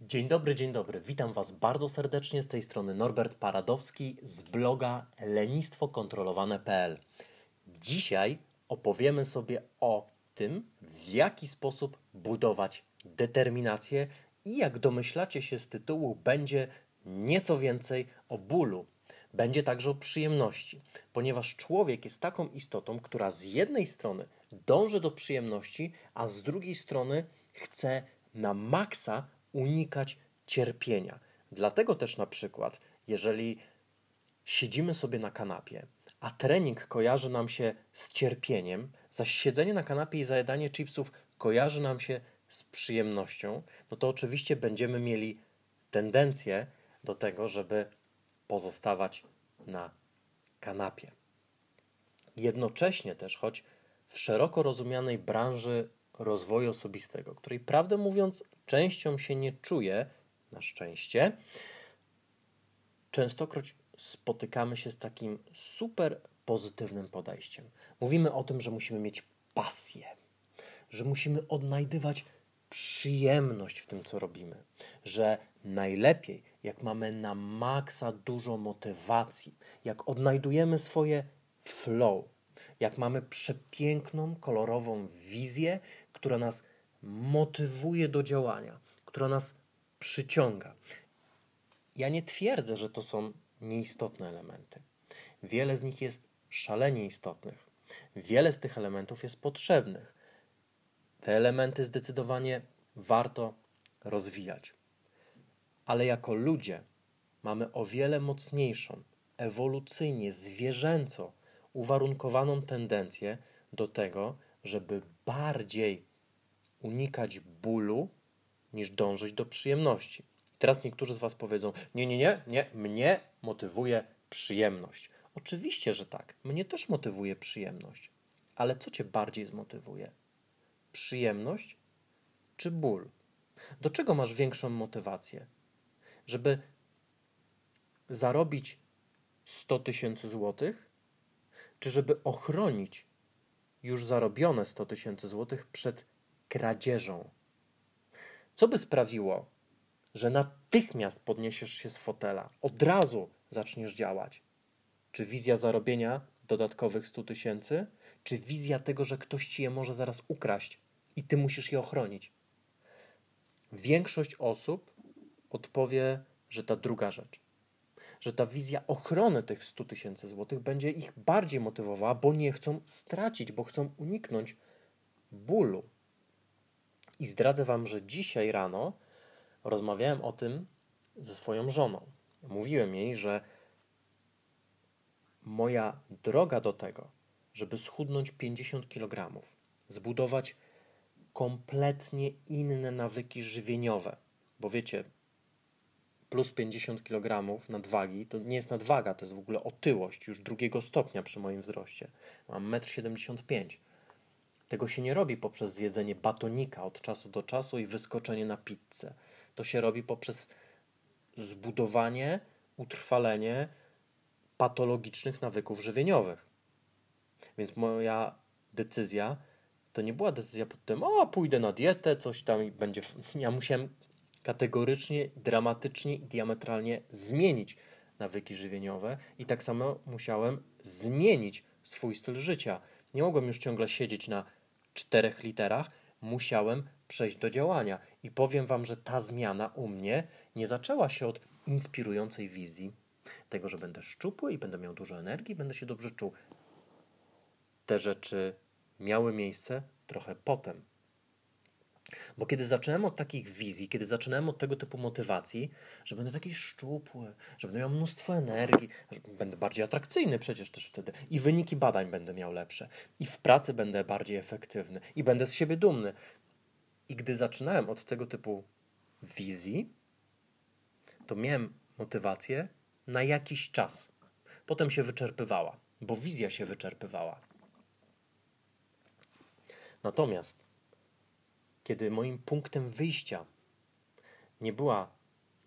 Dzień dobry, dzień dobry. Witam Was bardzo serdecznie z tej strony Norbert Paradowski z bloga lenistwokontrolowane.pl. Dzisiaj opowiemy sobie o tym, w jaki sposób budować determinację i jak domyślacie się z tytułu, będzie nieco więcej o bólu. Będzie także o przyjemności, ponieważ człowiek jest taką istotą, która z jednej strony dąży do przyjemności, a z drugiej strony chce na maksa unikać cierpienia. Dlatego też na przykład, jeżeli siedzimy sobie na kanapie, a trening kojarzy nam się z cierpieniem, zaś siedzenie na kanapie i zajadanie chipsów kojarzy nam się z przyjemnością, no to oczywiście będziemy mieli tendencję do tego, żeby pozostawać na kanapie. Jednocześnie też, choć w szeroko rozumianej branży rozwoju osobistego, której prawdę mówiąc częścią się nie czuję, na szczęście, częstokroć spotykamy się z takim super pozytywnym podejściem. Mówimy o tym, że musimy mieć pasję, że musimy odnajdywać przyjemność w tym, co robimy, że najlepiej, jak mamy na maksa dużo motywacji, jak odnajdujemy swoje flow, jak mamy przepiękną, kolorową wizję, która nas motywuje do działania, która nas przyciąga. Ja nie twierdzę, że to są nieistotne elementy. Wiele z nich jest szalenie istotnych. Wiele z tych elementów jest potrzebnych. Te elementy zdecydowanie warto rozwijać. Ale jako ludzie mamy o wiele mocniejszą, ewolucyjnie, zwierzęco uwarunkowaną tendencję do tego, żeby bardziej unikać bólu niż dążyć do przyjemności. Teraz niektórzy z Was powiedzą: Nie, nie, nie, nie, mnie motywuje przyjemność. Oczywiście, że tak. Mnie też motywuje przyjemność. Ale co Cię bardziej zmotywuje? Przyjemność czy ból? Do czego masz większą motywację? Żeby zarobić 100 tysięcy złotych, czy żeby ochronić już zarobione 100 tysięcy złotych przed kradzieżą? Co by sprawiło, że natychmiast podniesiesz się z fotela, od razu zaczniesz działać? Czy wizja zarobienia dodatkowych 100 tysięcy, czy wizja tego, że ktoś ci je może zaraz ukraść i ty musisz je ochronić? Większość osób odpowie, że ta druga rzecz. Że ta wizja ochrony tych 100 tysięcy złotych będzie ich bardziej motywowała, bo nie chcą stracić, bo chcą uniknąć bólu. I zdradzę Wam, że dzisiaj rano rozmawiałem o tym ze swoją żoną. Mówiłem jej, że moja droga do tego, żeby schudnąć 50 kg, zbudować kompletnie inne nawyki żywieniowe, bo wiecie, plus 50 kg nadwagi to nie jest nadwaga, to jest w ogóle otyłość już drugiego stopnia przy moim wzroście. Mam 1,75 m. Tego się nie robi poprzez zjedzenie batonika od czasu do czasu i wyskoczenie na pizzę. To się robi poprzez zbudowanie, utrwalenie patologicznych nawyków żywieniowych. Więc moja decyzja to nie była decyzja pod tym, o, pójdę na dietę, coś tam i będzie. Ja musiałem kategorycznie, dramatycznie i diametralnie zmienić nawyki żywieniowe i tak samo musiałem zmienić swój styl życia. Nie mogłem już ciągle siedzieć na czterech literach, musiałem przejść do działania. I powiem Wam, że ta zmiana u mnie nie zaczęła się od inspirującej wizji, tego, że będę szczupły i będę miał dużo energii, będę się dobrze czuł. Te rzeczy miały miejsce trochę potem. Bo kiedy zaczynałem od takich wizji, kiedy zaczynałem od tego typu motywacji, że będę taki szczupły, że będę miał mnóstwo energii, że będę bardziej atrakcyjny przecież też wtedy i wyniki badań będę miał lepsze i w pracy będę bardziej efektywny i będę z siebie dumny. I gdy zaczynałem od tego typu wizji, to miałem motywację na jakiś czas. Potem się wyczerpywała, bo wizja się wyczerpywała. Natomiast kiedy moim punktem wyjścia nie była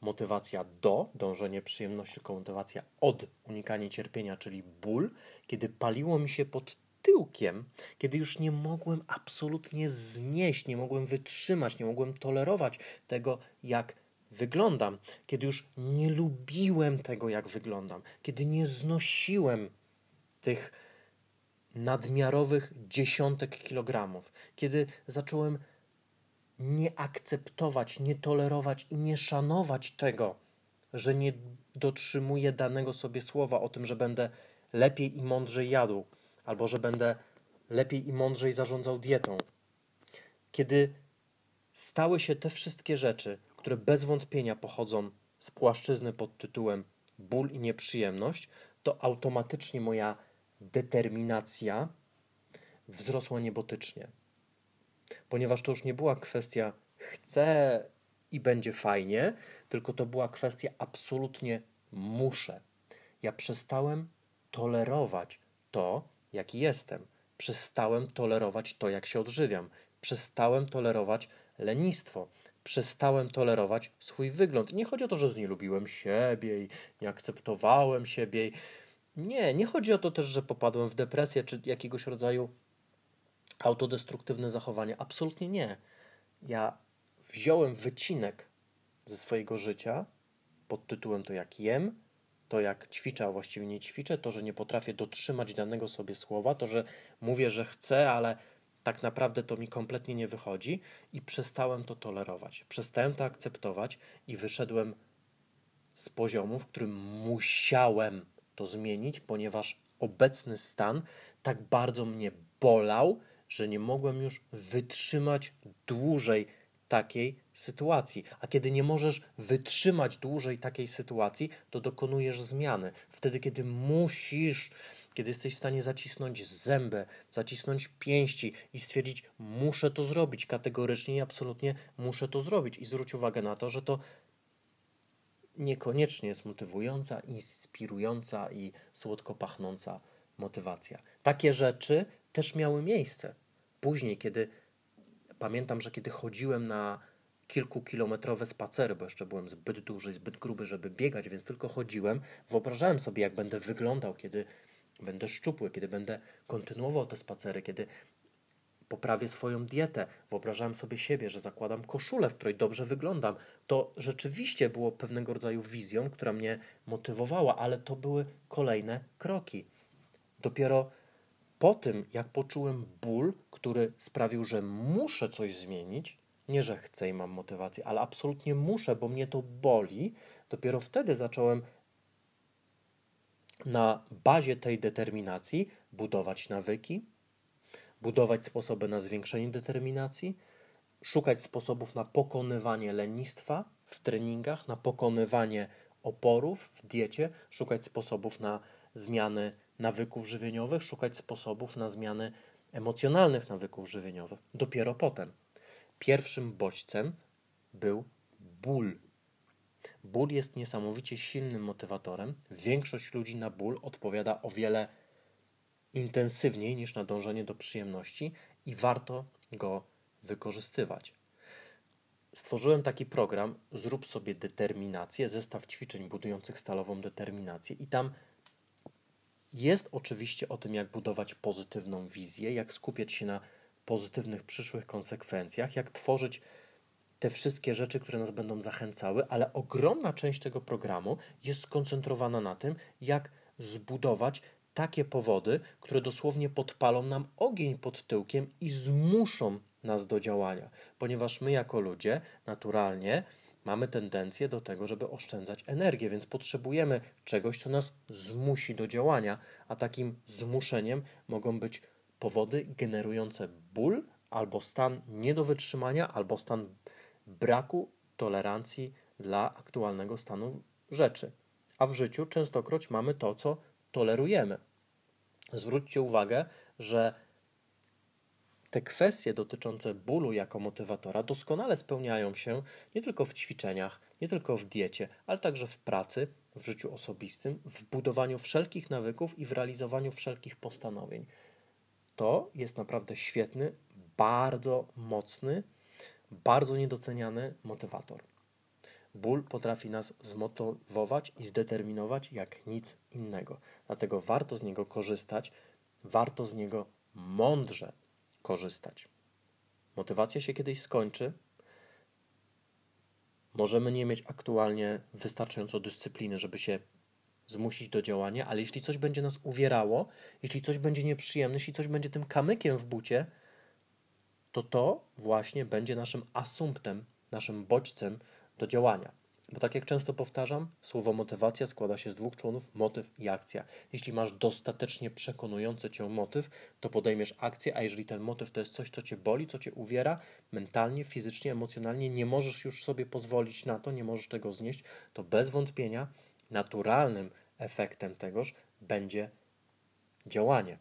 motywacja do, dążenie przyjemności, tylko motywacja od, unikanie cierpienia, czyli ból, kiedy paliło mi się pod tyłkiem, kiedy już nie mogłem absolutnie znieść, nie mogłem wytrzymać, nie mogłem tolerować tego, jak wyglądam, kiedy już nie lubiłem tego, jak wyglądam, kiedy nie znosiłem tych nadmiarowych dziesiątek kilogramów, kiedy zacząłem nie akceptować, nie tolerować i nie szanować tego, że nie dotrzymuję danego sobie słowa o tym, że będę lepiej i mądrzej jadł, albo że będę lepiej i mądrzej zarządzał dietą. Kiedy stały się te wszystkie rzeczy, które bez wątpienia pochodzą z płaszczyzny pod tytułem ból i nieprzyjemność, to automatycznie moja determinacja wzrosła niebotycznie. Ponieważ to już nie była kwestia chcę i będzie fajnie, tylko to była kwestia absolutnie muszę. Ja przestałem tolerować to, jaki jestem. Przestałem tolerować to, jak się odżywiam. Przestałem tolerować lenistwo. Przestałem tolerować swój wygląd. Nie chodzi o to, że nie lubiłem siebie i nie akceptowałem siebie. Nie, nie chodzi o to też, że popadłem w depresję czy jakiegoś rodzaju autodestruktywne zachowanie. Absolutnie nie. Ja wziąłem wycinek ze swojego życia pod tytułem to, jak jem, to jak ćwiczę, a właściwie nie ćwiczę, to, że nie potrafię dotrzymać danego sobie słowa, to, że mówię, że chcę, ale tak naprawdę to mi kompletnie nie wychodzi i przestałem to tolerować. Przestałem to akceptować i wyszedłem z poziomu, w którym musiałem to zmienić, ponieważ obecny stan tak bardzo mnie bolał, że nie mogłem już wytrzymać dłużej takiej sytuacji. A kiedy nie możesz wytrzymać dłużej takiej sytuacji, to dokonujesz zmiany. Wtedy, kiedy musisz, kiedy jesteś w stanie zacisnąć zęby, zacisnąć pięści i stwierdzić, muszę to zrobić kategorycznie i absolutnie muszę to zrobić. I zwróć uwagę na to, że to niekoniecznie jest motywująca, inspirująca i słodko pachnąca motywacja. Takie rzeczy też miały miejsce. Później, kiedy pamiętam, że kiedy chodziłem na kilkukilometrowe spacery, bo jeszcze byłem zbyt duży, zbyt gruby, żeby biegać, więc tylko chodziłem, wyobrażałem sobie, jak będę wyglądał, kiedy będę szczupły, kiedy będę kontynuował te spacery, kiedy poprawię swoją dietę, wyobrażałem sobie siebie, że zakładam koszulę, w której dobrze wyglądam. To rzeczywiście było pewnego rodzaju wizją, która mnie motywowała, ale to były kolejne kroki. Dopiero po tym, jak poczułem ból, który sprawił, że muszę coś zmienić, nie że chcę i mam motywację, ale absolutnie muszę, bo mnie to boli, dopiero wtedy zacząłem na bazie tej determinacji budować nawyki, budować sposoby na zwiększenie determinacji, szukać sposobów na pokonywanie lenistwa w treningach, na pokonywanie oporów w diecie, szukać sposobów na zmiany nawyków żywieniowych, szukać sposobów na zmiany emocjonalnych nawyków żywieniowych. Dopiero potem. Pierwszym bodźcem był ból. Ból jest niesamowicie silnym motywatorem. Większość ludzi na ból odpowiada o wiele intensywniej niż na dążenie do przyjemności i warto go wykorzystywać. Stworzyłem taki program, zrób sobie determinację, zestaw ćwiczeń budujących stalową determinację i tam jest oczywiście o tym, jak budować pozytywną wizję, jak skupiać się na pozytywnych przyszłych konsekwencjach, jak tworzyć te wszystkie rzeczy, które nas będą zachęcały, ale ogromna część tego programu jest skoncentrowana na tym, jak zbudować takie powody, które dosłownie podpalą nam ogień pod tyłkiem i zmuszą nas do działania, ponieważ my jako ludzie naturalnie mamy tendencję do tego, żeby oszczędzać energię, więc potrzebujemy czegoś, co nas zmusi do działania, a takim zmuszeniem mogą być powody generujące ból albo stan nie do wytrzymania, albo stan braku tolerancji dla aktualnego stanu rzeczy. A w życiu częstokroć mamy to, co tolerujemy. Zwróćcie uwagę, że te kwestie dotyczące bólu jako motywatora doskonale spełniają się nie tylko w ćwiczeniach, nie tylko w diecie, ale także w pracy, w życiu osobistym, w budowaniu wszelkich nawyków i w realizowaniu wszelkich postanowień. To jest naprawdę świetny, bardzo mocny, bardzo niedoceniany motywator. Ból potrafi nas zmotywować i zdeterminować jak nic innego. Dlatego warto z niego korzystać, warto z niego mądrze korzystać. Motywacja się kiedyś skończy. Możemy nie mieć aktualnie wystarczająco dyscypliny, żeby się zmusić do działania, ale jeśli coś będzie nas uwierało, jeśli coś będzie nieprzyjemne, jeśli coś będzie tym kamykiem w bucie, to to właśnie będzie naszym asumptem, naszym bodźcem do działania. Bo tak jak często powtarzam, słowo motywacja składa się z dwóch członów motyw i akcja. Jeśli masz dostatecznie przekonujący cię motyw, to podejmiesz akcję, a jeżeli ten motyw to jest coś, co cię boli, co cię uwiera mentalnie, fizycznie, emocjonalnie, nie możesz już sobie pozwolić na to, nie możesz tego znieść, to bez wątpienia naturalnym efektem tegoż będzie działanie.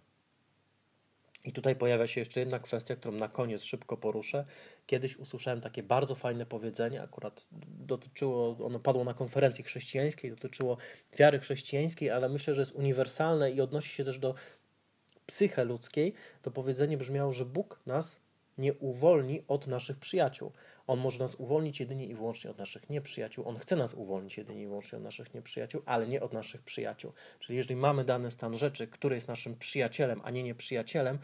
I tutaj pojawia się jeszcze jedna kwestia, którą na koniec szybko poruszę. Kiedyś usłyszałem takie bardzo fajne powiedzenie, akurat dotyczyło, ono padło na konferencji chrześcijańskiej, dotyczyło wiary chrześcijańskiej, ale myślę, że jest uniwersalne i odnosi się też do psyche ludzkiej. To powiedzenie brzmiało, że Bóg nas nie uwolni od naszych przyjaciół. On może nas uwolnić jedynie i wyłącznie od naszych nieprzyjaciół. On chce nas uwolnić jedynie i wyłącznie od naszych nieprzyjaciół, ale nie od naszych przyjaciół. Czyli jeżeli mamy dany stan rzeczy, który jest naszym przyjacielem, a nie nieprzyjacielem,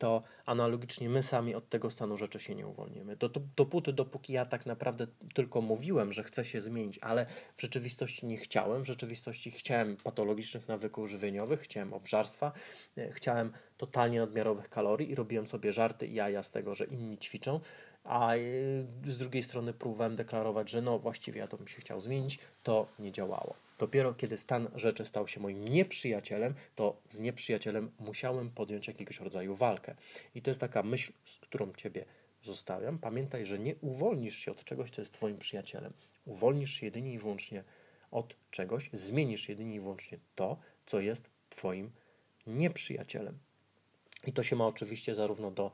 to analogicznie my sami od tego stanu rzeczy się nie uwolnimy. Do, do, dopóty, dopóki ja tak naprawdę tylko mówiłem, że chcę się zmienić, ale w rzeczywistości nie chciałem, w rzeczywistości chciałem patologicznych nawyków żywieniowych, chciałem obżarstwa, e, chciałem totalnie nadmiarowych kalorii i robiłem sobie żarty i jaja z tego, że inni ćwiczą, a y, z drugiej strony próbowałem deklarować, że no właściwie ja to bym się chciał zmienić, to nie działało. Dopiero kiedy stan rzeczy stał się moim nieprzyjacielem, to z nieprzyjacielem musiałem podjąć jakiegoś rodzaju walkę. I to jest taka myśl, z którą Ciebie zostawiam. Pamiętaj, że nie uwolnisz się od czegoś, co jest Twoim przyjacielem. Uwolnisz się jedynie i wyłącznie od czegoś, zmienisz jedynie i wyłącznie to, co jest Twoim nieprzyjacielem. I to się ma oczywiście zarówno do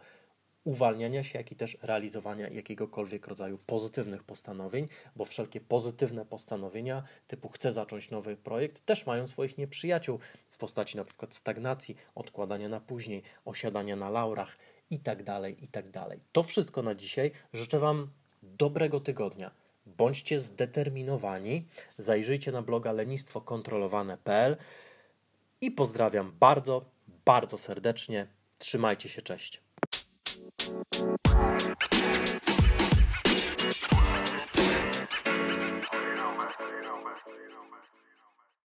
uwalniania się, jak i też realizowania jakiegokolwiek rodzaju pozytywnych postanowień, bo wszelkie pozytywne postanowienia typu chcę zacząć nowy projekt też mają swoich nieprzyjaciół w postaci na przykład stagnacji, odkładania na później, osiadania na laurach itd., tak itd. Tak to wszystko na dzisiaj. Życzę Wam dobrego tygodnia. Bądźcie zdeterminowani. Zajrzyjcie na bloga lenistwokontrolowane.pl i pozdrawiam bardzo, bardzo serdecznie. Trzymajcie się, cześć. Bye.